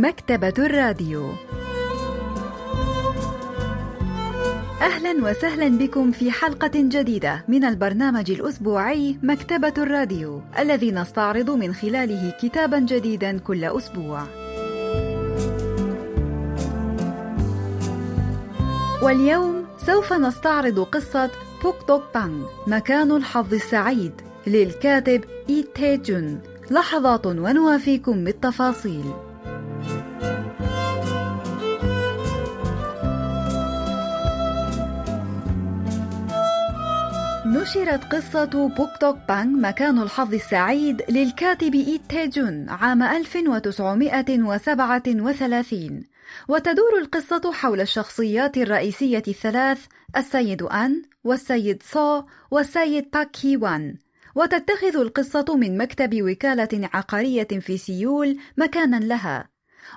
مكتبة الراديو أهلا وسهلا بكم في حلقة جديدة من البرنامج الأسبوعي مكتبة الراديو الذي نستعرض من خلاله كتابا جديدا كل أسبوع. واليوم سوف نستعرض قصة بوك دوك بانغ مكان الحظ السعيد للكاتب إي تي جون لحظات ونوافيكم بالتفاصيل نشرت قصة بوك توك بانغ مكان الحظ السعيد للكاتب إي تي جون عام 1937 وتدور القصة حول الشخصيات الرئيسية الثلاث السيد أن والسيد صو والسيد باك هي وان. وتتخذ القصة من مكتب وكالة عقارية في سيول مكانا لها.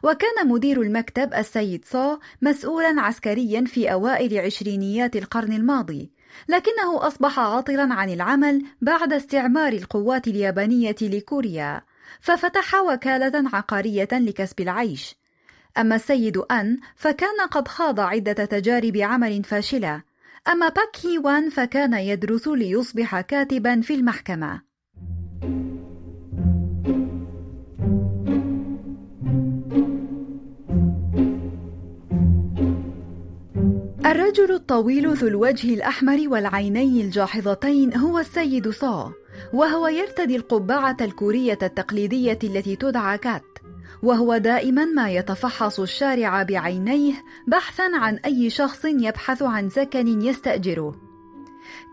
وكان مدير المكتب السيد صو مسؤولا عسكريا في أوائل عشرينيات القرن الماضي. لكنه أصبح عاطلا عن العمل بعد استعمار القوات اليابانية لكوريا ففتح وكالة عقارية لكسب العيش. أما السيد أن فكان قد خاض عدة تجارب عمل فاشلة. أما باك هي وان فكان يدرس ليصبح كاتبا في المحكمة. الرجل الطويل ذو الوجه الأحمر والعينين الجاحظتين هو السيد صا وهو يرتدي القبعة الكورية التقليدية التي تدعى كات وهو دائما ما يتفحص الشارع بعينيه بحثا عن أي شخص يبحث عن سكن يستأجره.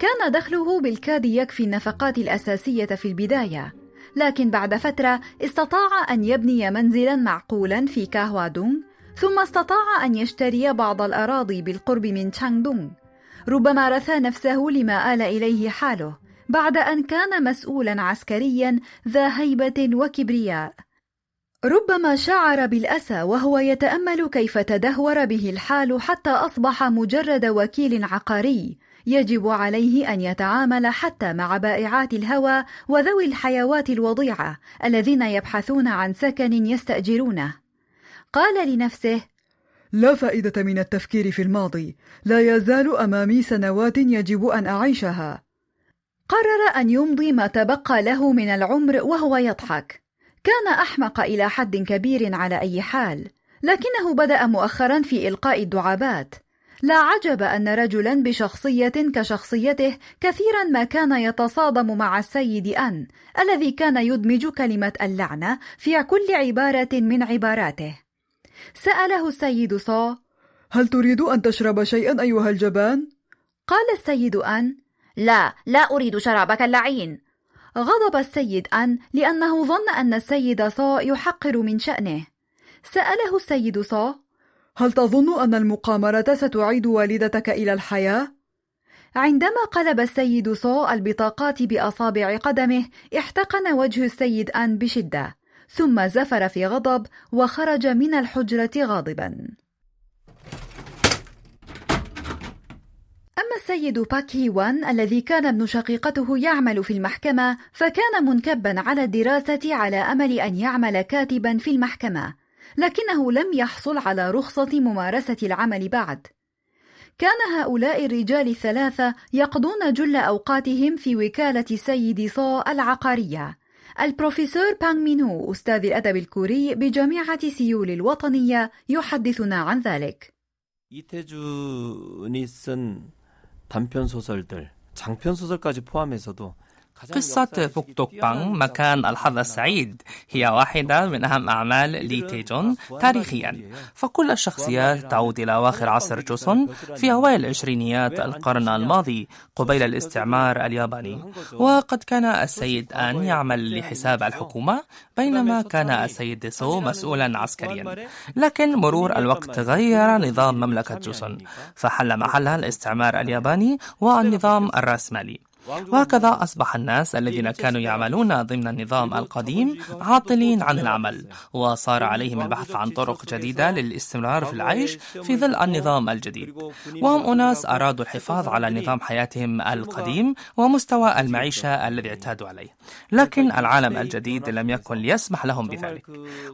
كان دخله بالكاد يكفي النفقات الأساسية في البداية لكن بعد فترة استطاع أن يبني منزلا معقولا في كاهوادونغ ثم استطاع أن يشتري بعض الأراضي بالقرب من تشانغدونغ. ربما رثى نفسه لما آل إليه حاله بعد أن كان مسؤولا عسكريا ذا هيبة وكبرياء. ربما شعر بالأسى وهو يتأمل كيف تدهور به الحال حتى أصبح مجرد وكيل عقاري. يجب عليه أن يتعامل حتى مع بائعات الهوى وذوي الحيوات الوضيعة الذين يبحثون عن سكن يستأجرونه. قال لنفسه لا فائدة من التفكير في الماضي. لا يزال أمامي سنوات يجب أن أعيشها. قرر أن يمضي ما تبقى له من العمر وهو يضحك. كان أحمق إلى حد كبير على أي حال لكنه بدأ مؤخرا في إلقاء الدعابات. لا عجب أن رجلا بشخصية كشخصيته كثيرا ما كان يتصادم مع السيد أن الذي كان يدمج كلمة اللعنة في كل عبارة من عباراته. سأله السيد صا هل تريد أن تشرب شيئا أيها الجبان؟ قال السيد أن لا لا أريد شرابك اللعين. غضب السيد أن لأنه ظن أن السيد صا يحقر من شأنه. سأله السيد صا هل تظن أن المقامرة ستعيد والدتك إلى الحياة؟ عندما قلب السيد صو البطاقات بأصابع قدمه احتقن وجه السيد أن بشدة. ثم زفر في غضب وخرج من الحجرة غاضبا. أما السيد باك هي وان الذي كان ابن شقيقته يعمل في المحكمة فكان منكبا على الدراسة على أمل أن يعمل كاتبا في المحكمة لكنه لم يحصل على رخصة ممارسة العمل بعد. كان هؤلاء الرجال الثلاثة يقضون جل أوقاتهم في وكالة سيد صو العقارية. البروفيسور بانغ مينو أستاذ الأدب الكوري بجامعة سيول الوطنية يحدثنا عن ذلك 이태준이 쓴 단편 소설들, 장편 소설까지 포함해서도 قصة بوك بانغ مكان الحظ السعيد هي واحدة من أهم أعمال لي تيجون تاريخيا. فكل الشخصيات تعود إلى أواخر عصر جوسون في أوائل عشرينيات القرن الماضي قبيل الاستعمار الياباني. وقد كان السيد آن يعمل لحساب الحكومة بينما كان السيد سو مسؤولا عسكريا. لكن مرور الوقت غير نظام مملكة جوسون فحل محلها الاستعمار الياباني والنظام الرأسمالي. وهكذا أصبح الناس الذين كانوا يعملون ضمن النظام القديم عاطلين عن العمل وصار عليهم البحث عن طرق جديدة للاستمرار في العيش في ظل النظام الجديد. وهم أناس أرادوا الحفاظ على نظام حياتهم القديم ومستوى المعيشة الذي اعتادوا عليه. لكن العالم الجديد لم يكن ليسمح لهم بذلك.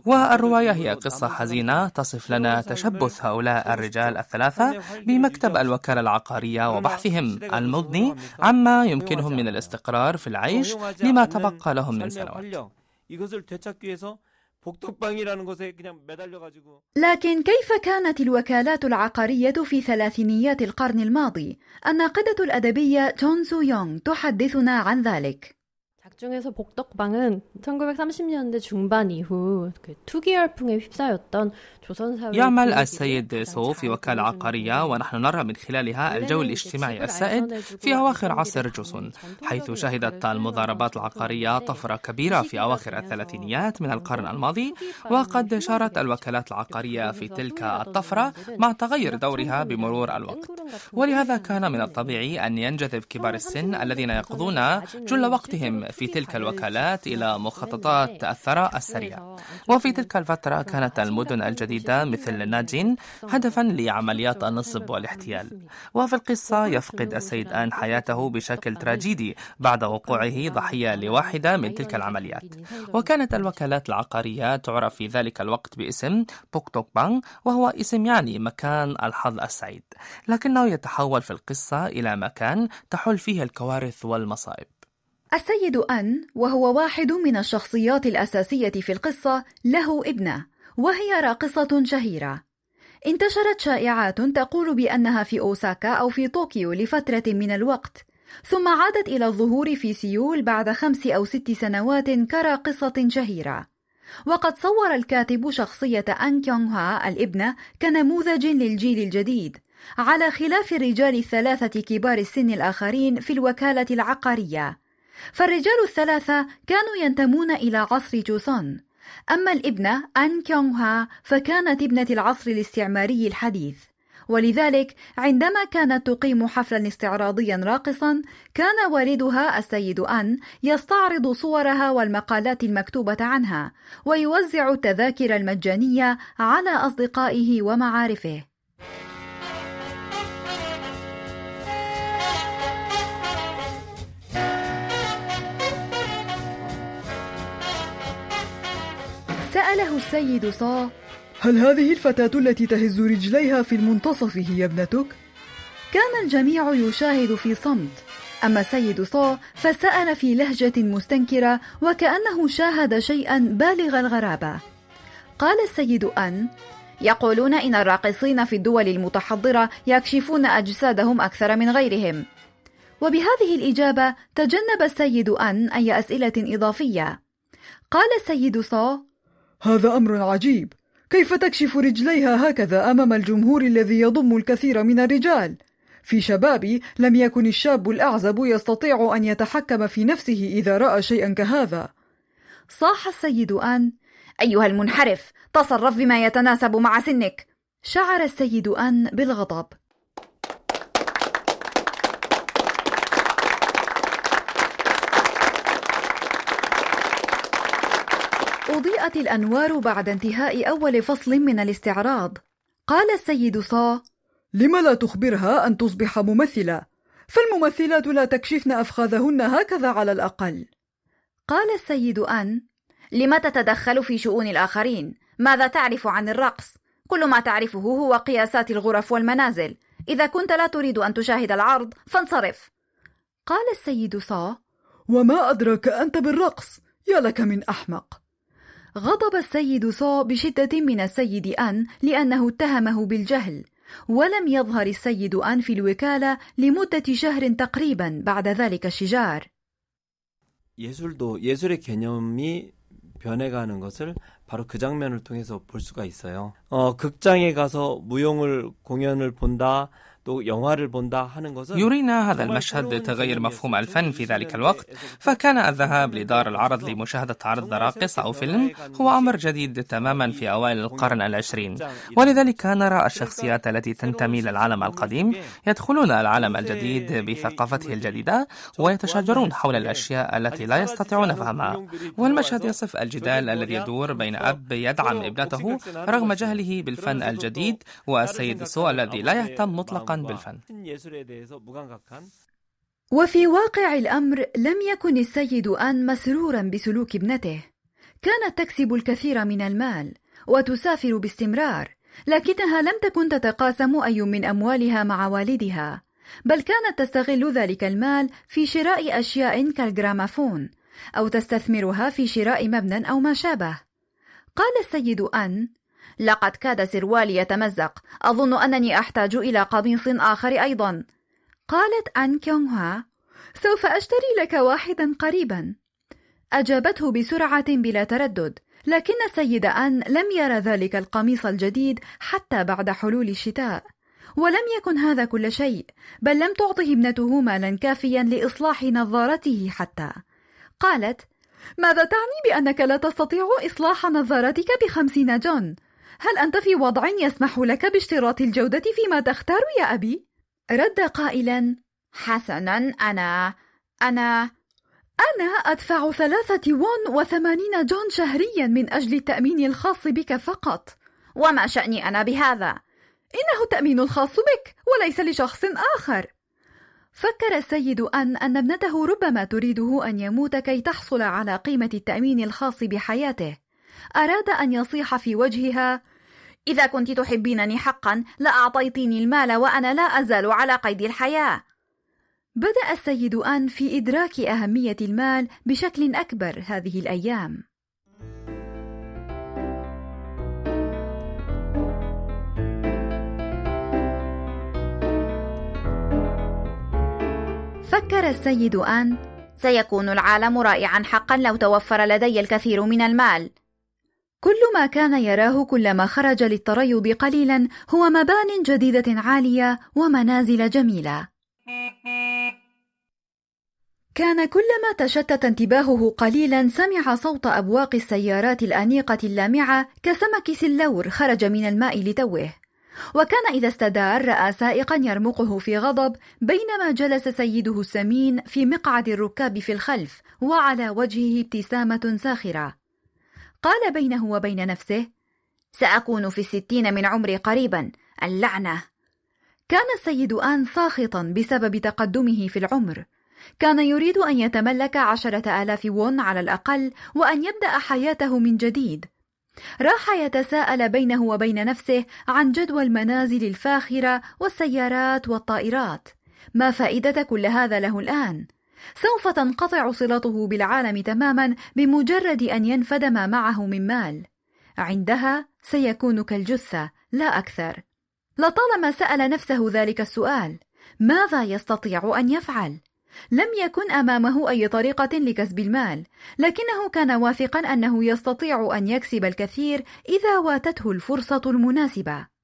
والرواية هي قصة حزينة تصف لنا تشبث هؤلاء الرجال الثلاثة بمكتب الوكالة العقارية وبحثهم المضني عما يمكنهم من الاستقرار في العيش لما تبقى لهم من سنوات لكن كيف كانت الوكالات العقارية في ثلاثينيات القرن الماضي؟ الناقدة الأدبية تون سو يونغ تحدثنا عن ذلك. 작중에서 복덕방은 1930년대 중반 이후 그 투기 열풍에 휩싸였던 يعمل السيد سو في وكالة عقارية ونحن نرى من خلالها الجو الاجتماعي السائد في أواخر عصر جوسون حيث شهدت المضاربات العقارية طفرة كبيرة في أواخر الثلاثينيات من القرن الماضي وقد شارت الوكالات العقارية في تلك الطفرة مع تغير دورها بمرور الوقت ولهذا كان من الطبيعي أن ينجذب كبار السن الذين يقضون جل وقتهم في تلك الوكالات إلى مخططات الثراء السريع. وفي تلك الفترة كانت المدن الجديدة مثل ناجين هدفا لعمليات النصب والاحتيال. وفي القصة يفقد السيد آن حياته بشكل تراجيدي بعد وقوعه ضحية لواحدة من تلك العمليات. وكانت الوكالات العقارية تعرف في ذلك الوقت باسم بوك توك بانغ وهو اسم يعني مكان الحظ السعيد. لكنه يتحول في القصة إلى مكان تحل فيه الكوارث والمصائب. السيد أن وهو واحد من الشخصيات الأساسية في القصة له ابنة وهي راقصة شهيرة. انتشرت شائعات تقول بأنها في أوساكا أو في طوكيو لفترة من الوقت ثم عادت إلى الظهور في سيول بعد خمس أو ست سنوات كراقصة شهيرة. وقد صور الكاتب شخصية أن كيونغ هوا الابنة كنموذج للجيل الجديد على خلاف الرجال الثلاثة كبار السن الآخرين في الوكالة العقارية. فالرجال الثلاثة كانوا ينتمون إلى عصر جوسون. أما الابنة أن كيونغ ها فكانت ابنة العصر الاستعماري الحديث. ولذلك عندما كانت تقيم حفلا استعراضيا راقصا كان والدها السيد أن يستعرض صورها والمقالات المكتوبة عنها ويوزع التذاكر المجانية على أصدقائه ومعارفه. سأله السيد صا هل هذه الفتاة التي تهز رجليها في المنتصف هي ابنتك؟ كان الجميع يشاهد في صمت أما السيد صا فسأل في لهجة مستنكرة وكأنه شاهد شيئا بالغ الغرابة. قال السيد أن يقولون إن الراقصين في الدول المتحضرة يكشفون أجسادهم أكثر من غيرهم. وبهذه الإجابة تجنب السيد أن أي أسئلة إضافية. قال السيد صا هذا أمر عجيب. كيف تكشف رجليها هكذا أمام الجمهور الذي يضم الكثير من الرجال؟ في شبابي لم يكن الشاب الأعزب يستطيع أن يتحكم في نفسه إذا رأى شيئا كهذا. صاح السيد أن أيها المنحرف تصرف بما يتناسب مع سنك. شعر السيد أن بالغضب. أضيئت الأنوار بعد انتهاء أول فصل من الاستعراض. قال السيد صا لم لا تخبرها أن تصبح ممثلة؟ فالممثلات لا تكشفن أفخاذهن هكذا على الأقل. قال السيد أن. لم تتدخل في شؤون الآخرين؟ ماذا تعرف عن الرقص؟ كل ما تعرفه هو قياسات الغرف والمنازل. إذا كنت لا تريد أن تشاهد العرض فانصرف. قال السيد صا وما أدرك أنت بالرقص؟ يا لك من أحمق. غضب السيد صو بشدة من السيد أن لأنه اتهمه بالجهل ولم يظهر السيد أن في الوكالة لمدة شهر تقريبا بعد ذلك الشجار 예술도 예술의 개념이 변해가는 것을 바로 그 장면을 통해서 볼 수가 있어요. 어, 극장에 가서 무용을 공연을 본다. يرينا هذا المشهد تغير مفهوم الفن في ذلك الوقت. فكان الذهاب لدار العرض لمشاهدة عرض راقص أو فيلم هو أمر جديد تماما في أوائل القرن العشرين. ولذلك نرى الشخصيات التي تنتمي للعالم القديم يدخلون العالم الجديد بثقافته الجديدة ويتشاجرون حول الأشياء التي لا يستطيعون فهمها. والمشهد يصف الجدال الذي يدور بين أب يدعم ابنته رغم جهله بالفن الجديد والسيد سو الذي لا يهتم مطلقا بالفن وفي واقع الأمر لم يكن السيد أن مسرورا بسلوك ابنته. كانت تكسب الكثير من المال وتسافر باستمرار لكنها لم تكن تتقاسم أي من أموالها مع والدها بل كانت تستغل ذلك المال في شراء أشياء كالجرامافون أو تستثمرها في شراء مبنى أو ما شابه. قال السيد أن لقد كاد سروالي يتمزق. أظن أنني أحتاج إلى قميص آخر أيضا. قالت أن كيونغ ها سوف أشتري لك واحدا قريبا. أجابته بسرعة بلا تردد لكن السيد أن لم يرى ذلك القميص الجديد حتى بعد حلول الشتاء. ولم يكن هذا كل شيء بل لم تعطه ابنته مالا كافيا لإصلاح نظارته حتى. قالت ماذا تعني بأنك لا تستطيع إصلاح نظارتك بخمسين جون؟ هل أنت في وضع يسمح لك باشتراط الجودة فيما تختار يا أبي؟ رد قائلا حسنا أنا أنا أنا أدفع ثلاثة وون وثمانين جون شهريا من أجل التأمين الخاص بك فقط وما شأني أنا بهذا؟ إنه التأمين الخاص بك وليس لشخص آخر فكر السيد أن أن ابنته ربما تريده أن يموت كي تحصل على قيمة التأمين الخاص بحياته أراد أن يصيح في وجهها إذا كنت تحبينني حقا لأعطيتيني المال وأنا لا أزال على قيد الحياة. بدأ السيد أن في إدراك أهمية المال بشكل أكبر هذه الأيام. فكر السيد أن سيكون العالم رائعا حقا لو توفر لدي الكثير من المال. كل ما كان يراه كلما خرج للتريض قليلا هو مبان جديدة عالية ومنازل جميلة. كان كلما تشتت انتباهه قليلا سمع صوت أبواق السيارات الأنيقة اللامعة كسمك سلور خرج من الماء لتوه. وكان إذا استدار رأى سائقا يرمقه في غضب بينما جلس سيده السمين في مقعد الركاب في الخلف وعلى وجهه ابتسامة ساخرة. قال بينه وبين نفسه سأكون في الستين من عمري قريبا اللعنة. كان السيد آن ساخطا بسبب تقدمه في العمر. كان يريد أن يتملك عشرة آلاف وون على الأقل وأن يبدأ حياته من جديد. راح يتساءل بينه وبين نفسه عن جدوى المنازل الفاخرة والسيارات والطائرات. ما فائدة كل هذا له الآن؟ سوف تنقطع صلته بالعالم تماما بمجرد أن ينفد ما معه من مال. عندها سيكون كالجثة لا أكثر. لطالما سأل نفسه ذلك السؤال ماذا يستطيع أن يفعل؟ لم يكن أمامه أي طريقة لكسب المال لكنه كان واثقا أنه يستطيع أن يكسب الكثير إذا واتته الفرصة المناسبة.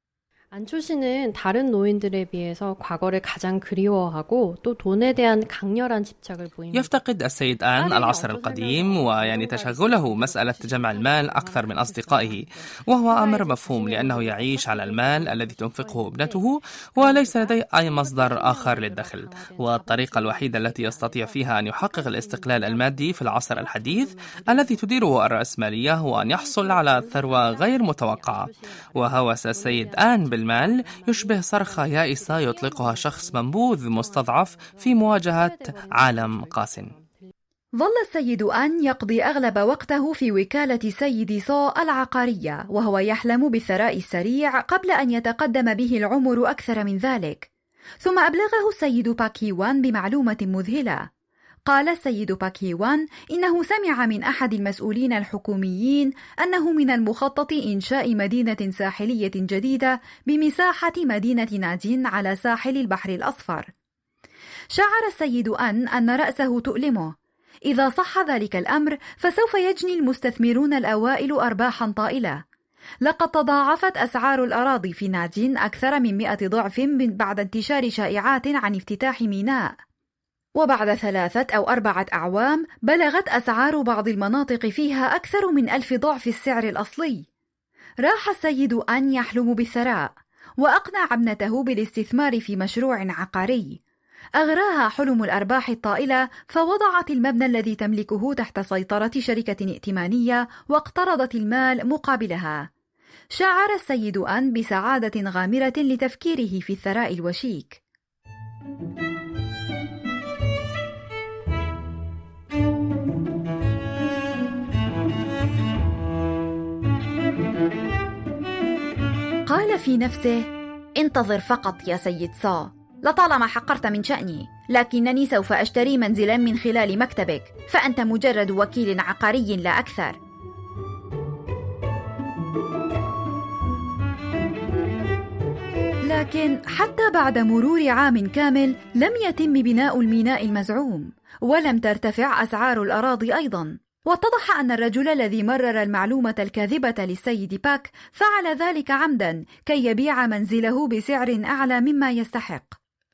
안초 씨는 다른 노인들에 비해서 과거를 가장 그리워하고 또 돈에 대한 강렬한 집착을 보입니다. يفتقد السيد آن العصر القديم ويعني تشغله مسألة جمع المال أكثر من أصدقائه وهو أمر مفهوم لأنه يعيش على المال الذي تنفقه ابنته وليس لديه أي مصدر آخر للدخل والطريقة الوحيدة التي يستطيع فيها أن يحقق الاستقلال المادي في العصر الحديث الذي تديره الرأسمالية هو أن يحصل على ثروة غير متوقعة وهوس السيد آن بال المال يشبه صرخة يائسة يطلقها شخص منبوذ مستضعف في مواجهة عالم قاس ظل السيد أن يقضي أغلب وقته في وكالة سيد صو العقارية وهو يحلم بالثراء السريع قبل أن يتقدم به العمر أكثر من ذلك. ثم أبلغه السيد باكي وان بمعلومة مذهلة. قال السيد باكيوان إنه سمع من أحد المسؤولين الحكوميين أنه من المخطط إنشاء مدينة ساحلية جديدة بمساحة مدينة نادين على ساحل البحر الأصفر. شعر السيد أن أن رأسه تؤلمه. إذا صح ذلك الأمر فسوف يجني المستثمرون الأوائل أرباحا طائلة. لقد تضاعفت أسعار الأراضي في نادين أكثر من مئة ضعف بعد انتشار شائعات عن افتتاح ميناء وبعد ثلاثة أو أربعة أعوام بلغت أسعار بعض المناطق فيها أكثر من ألف ضعف السعر الأصلي راح السيد أن يحلم بالثراء وأقنع ابنته بالاستثمار في مشروع عقاري أغراها حلم الأرباح الطائلة فوضعت المبنى الذي تملكه تحت سيطرة شركة ائتمانية واقترضت المال مقابلها. شعر السيد أن بسعادة غامرة لتفكيره في الثراء الوشيك. قال في نفسه: انتظر فقط يا سيد صا لطالما حقرت من شأني لكنني سوف أشتري منزلا من خلال مكتبك فأنت مجرد وكيل عقاري لا أكثر. لكن حتى بعد مرور عام كامل لم يتم بناء الميناء المزعوم ولم ترتفع أسعار الأراضي أيضا. واتضح أن الرجل الذي مرر المعلومة الكاذبة للسيد باك فعل ذلك عمدا كي يبيع منزله بسعر أعلى مما يستحق.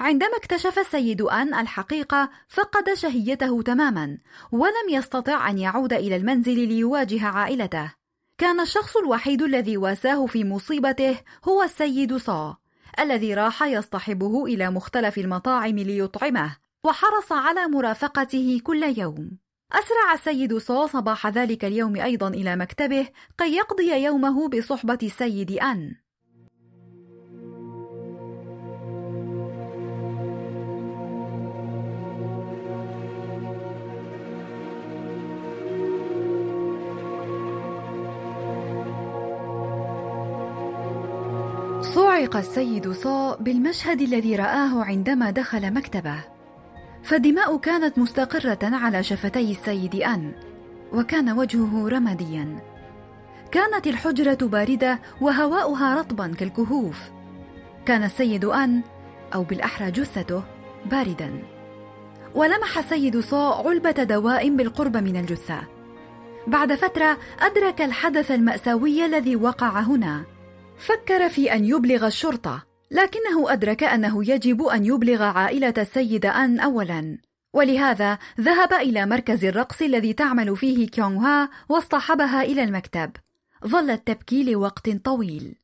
عندما اكتشف السيد أن الحقيقة فقد شهيته تماما ولم يستطع أن يعود إلى المنزل ليواجه عائلته. كان الشخص الوحيد الذي واساه في مصيبته هو السيد صا الذي راح يصطحبه إلى مختلف المطاعم ليطعمه وحرص على مرافقته كل يوم. أسرع السيد صا صباح ذلك اليوم أيضا إلى مكتبه كي يقضي يومه بصحبة السيد أن. صعق السيد صا بالمشهد الذي رآه عندما دخل مكتبه. فالدماء كانت مستقرة على شفتي السيد أن وكان وجهه رماديا. كانت الحجرة باردة وهواؤها رطبا كالكهوف. كان السيد أن أو بالأحرى جثته باردا. ولمح السيد صا علبة دواء بالقرب من الجثة. بعد فترة أدرك الحدث المأساوي الذي وقع هنا. فكر في أن يبلغ الشرطة. لكنه أدرك أنه يجب أن يبلغ عائلة السيد أن أولا. ولهذا ذهب إلى مركز الرقص الذي تعمل فيه كيونغ ها واصطحبها إلى المكتب. ظلت تبكي لوقت طويل.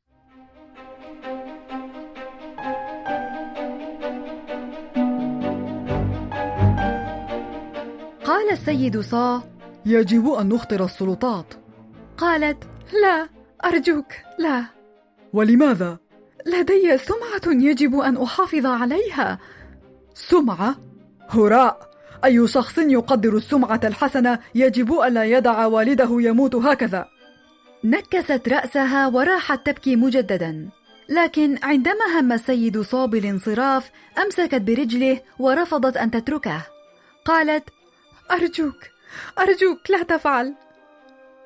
قال السيد صا يجب أن نخطر السلطات. قالت لا أرجوك لا. ولماذا؟ لدي سمعة يجب أن أحافظ عليها. سمعة؟ هراء. أي شخص يقدر السمعة الحسنة يجب ألا يدع والده يموت هكذا. نكست رأسها وراحت تبكي مجددا. لكن عندما هم السيد صاب الانصراف أمسكت برجله ورفضت أن تتركه. قالت أرجوك أرجوك لا تفعل.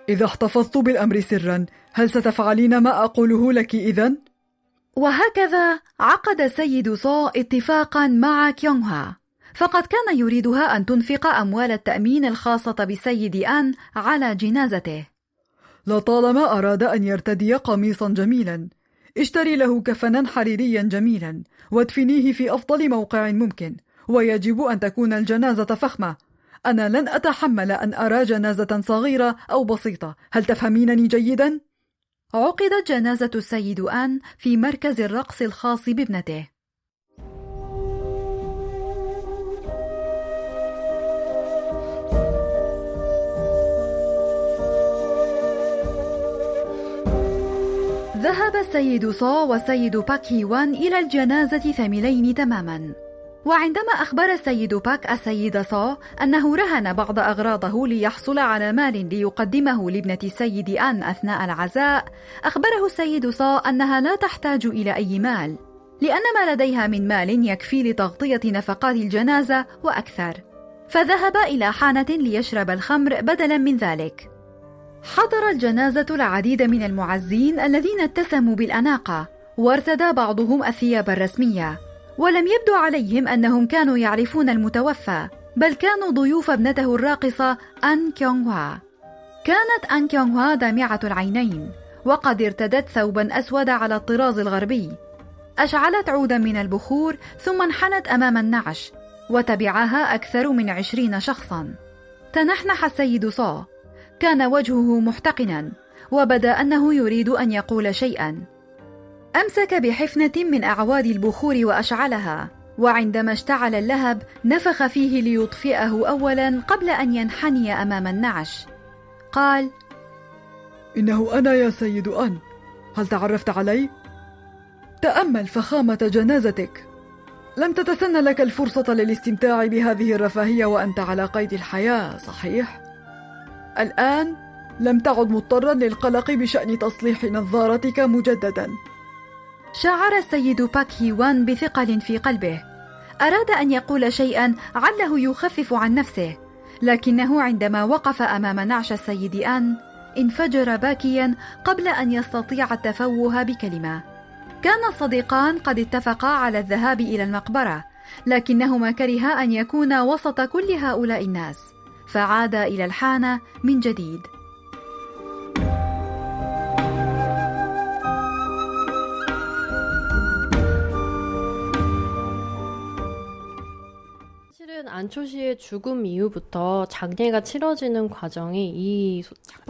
إذا احتفظت بالأمر سرا هل ستفعلين ما أقوله لك إذا؟ وهكذا عقد السيد صو اتفاقا مع كيونغها. فقد كان يريدها أن تنفق أموال التأمين الخاصة بالسيد أن على جنازته. لطالما أراد أن يرتدي قميصا جميلا اشتري له كفنا حريريا جميلا وادفنيه في أفضل موقع ممكن ويجب أن تكون الجنازة فخمة. أنا لن أتحمل أن أرى جنازة صغيرة أو بسيطة. هل تفهمينني جيدا؟ عقدت جنازة السيد آن في مركز الرقص الخاص بابنته. ذهب السيد صو والسيد باك وان إلى الجنازة ثملين تماما. وعندما أخبر السيد باك السيد صو أنه رهن بعض أغراضه ليحصل على مال ليقدمه لابنة السيد أن أثناء العزاء أخبره السيد صو أنها لا تحتاج إلى أي مال لأن ما لديها من مال يكفي لتغطية نفقات الجنازة وأكثر. فذهب إلى حانة ليشرب الخمر بدلا من ذلك. حضر الجنازة العديد من المعزين الذين اتسموا بالأناقة وارتدى بعضهم الثياب الرسمية. ولم يبدو عليهم أنهم كانوا يعرفون المتوفى بل كانوا ضيوف ابنته الراقصة أن كيونغ هوا كانت أن كيونغ هوا دامعة العينين وقد ارتدت ثوبا أسود على الطراز الغربي. أشعلت عودا من البخور ثم انحنت أمام النعش وتبعها أكثر من عشرين شخصا. تنحنح السيد صا كان وجهه محتقنا وبدأ أنه يريد أن يقول شيئا. أمسك بحفنة من أعواد البخور وأشعلها وعندما اشتعل اللهب نفخ فيه ليطفئه أولا قبل أن ينحني أمام النعش قال إنه أنا يا سيد أن هل تعرفت علي؟ تأمل فخامة جنازتك لم تتسنى لك الفرصة للاستمتاع بهذه الرفاهية وأنت على قيد الحياة صحيح؟ الآن لم تعد مضطرا للقلق بشأن تصليح نظارتك مجددا شعر السيد باك هي وان بثقل في قلبه. أراد أن يقول شيئا عله يخفف عن نفسه لكنه عندما وقف أمام نعش السيد أن انفجر باكيا قبل أن يستطيع التفوه بكلمة. كان الصديقان قد اتفقا على الذهاب إلى المقبرة لكنهما كرها أن يكون وسط كل هؤلاء الناس فعادا إلى الحانة من جديد.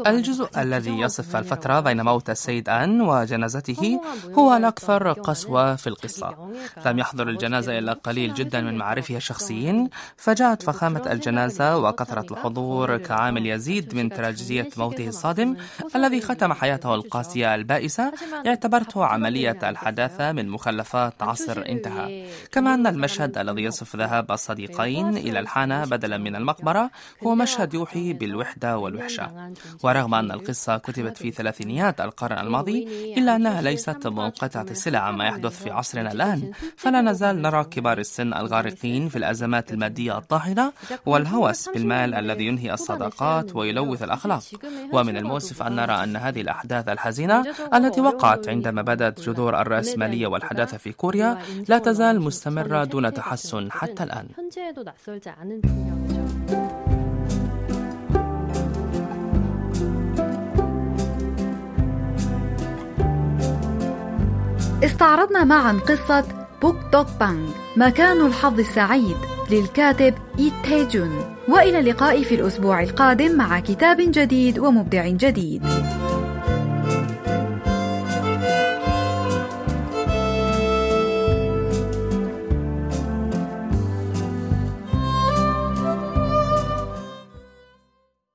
الجزء الذي يصف الفترة بين موت السيد أن وجنازته هو الأكثر قسوة في القصة. لم يحضر الجنازة إلا قليل جدا من معارفها الشخصيين. فجاءت فخامة الجنازة وكثرة الحضور كعامل يزيد من تراجيدية موته الصادم الذي ختم حياته القاسية البائسة. اعتبرته عملية الحداثة من مخلفات عصر انتهى. كما أن المشهد الذي يصف ذهاب الصديقين إلى الحانة بدلا من المقبرة هو مشهد يوحي بالوحدة والوحشة. ورغم أن القصة كتبت في ثلاثينيات القرن الماضي إلا أنها ليست منقطعة الصلة عما يحدث في عصرنا الآن فلا نزال نرى كبار السن الغارقين في الأزمات المادية الطاحنة والهوس بالمال الذي ينهي الصداقات ويلوث الأخلاق. ومن المؤسف أن نرى أن هذه الأحداث الحزينة التي وقعت عندما بدأت جذور الرأسمالية والحداثة في كوريا لا تزال مستمرة دون تحسن حتى الآن. 낯설지 않은 풍경이죠. استعرضنا معا قصة بوك دوك بانغ مكان الحظ السعيد للكاتب إيت تيجون وإلى اللقاء في الأسبوع القادم مع كتاب جديد ومبدع جديد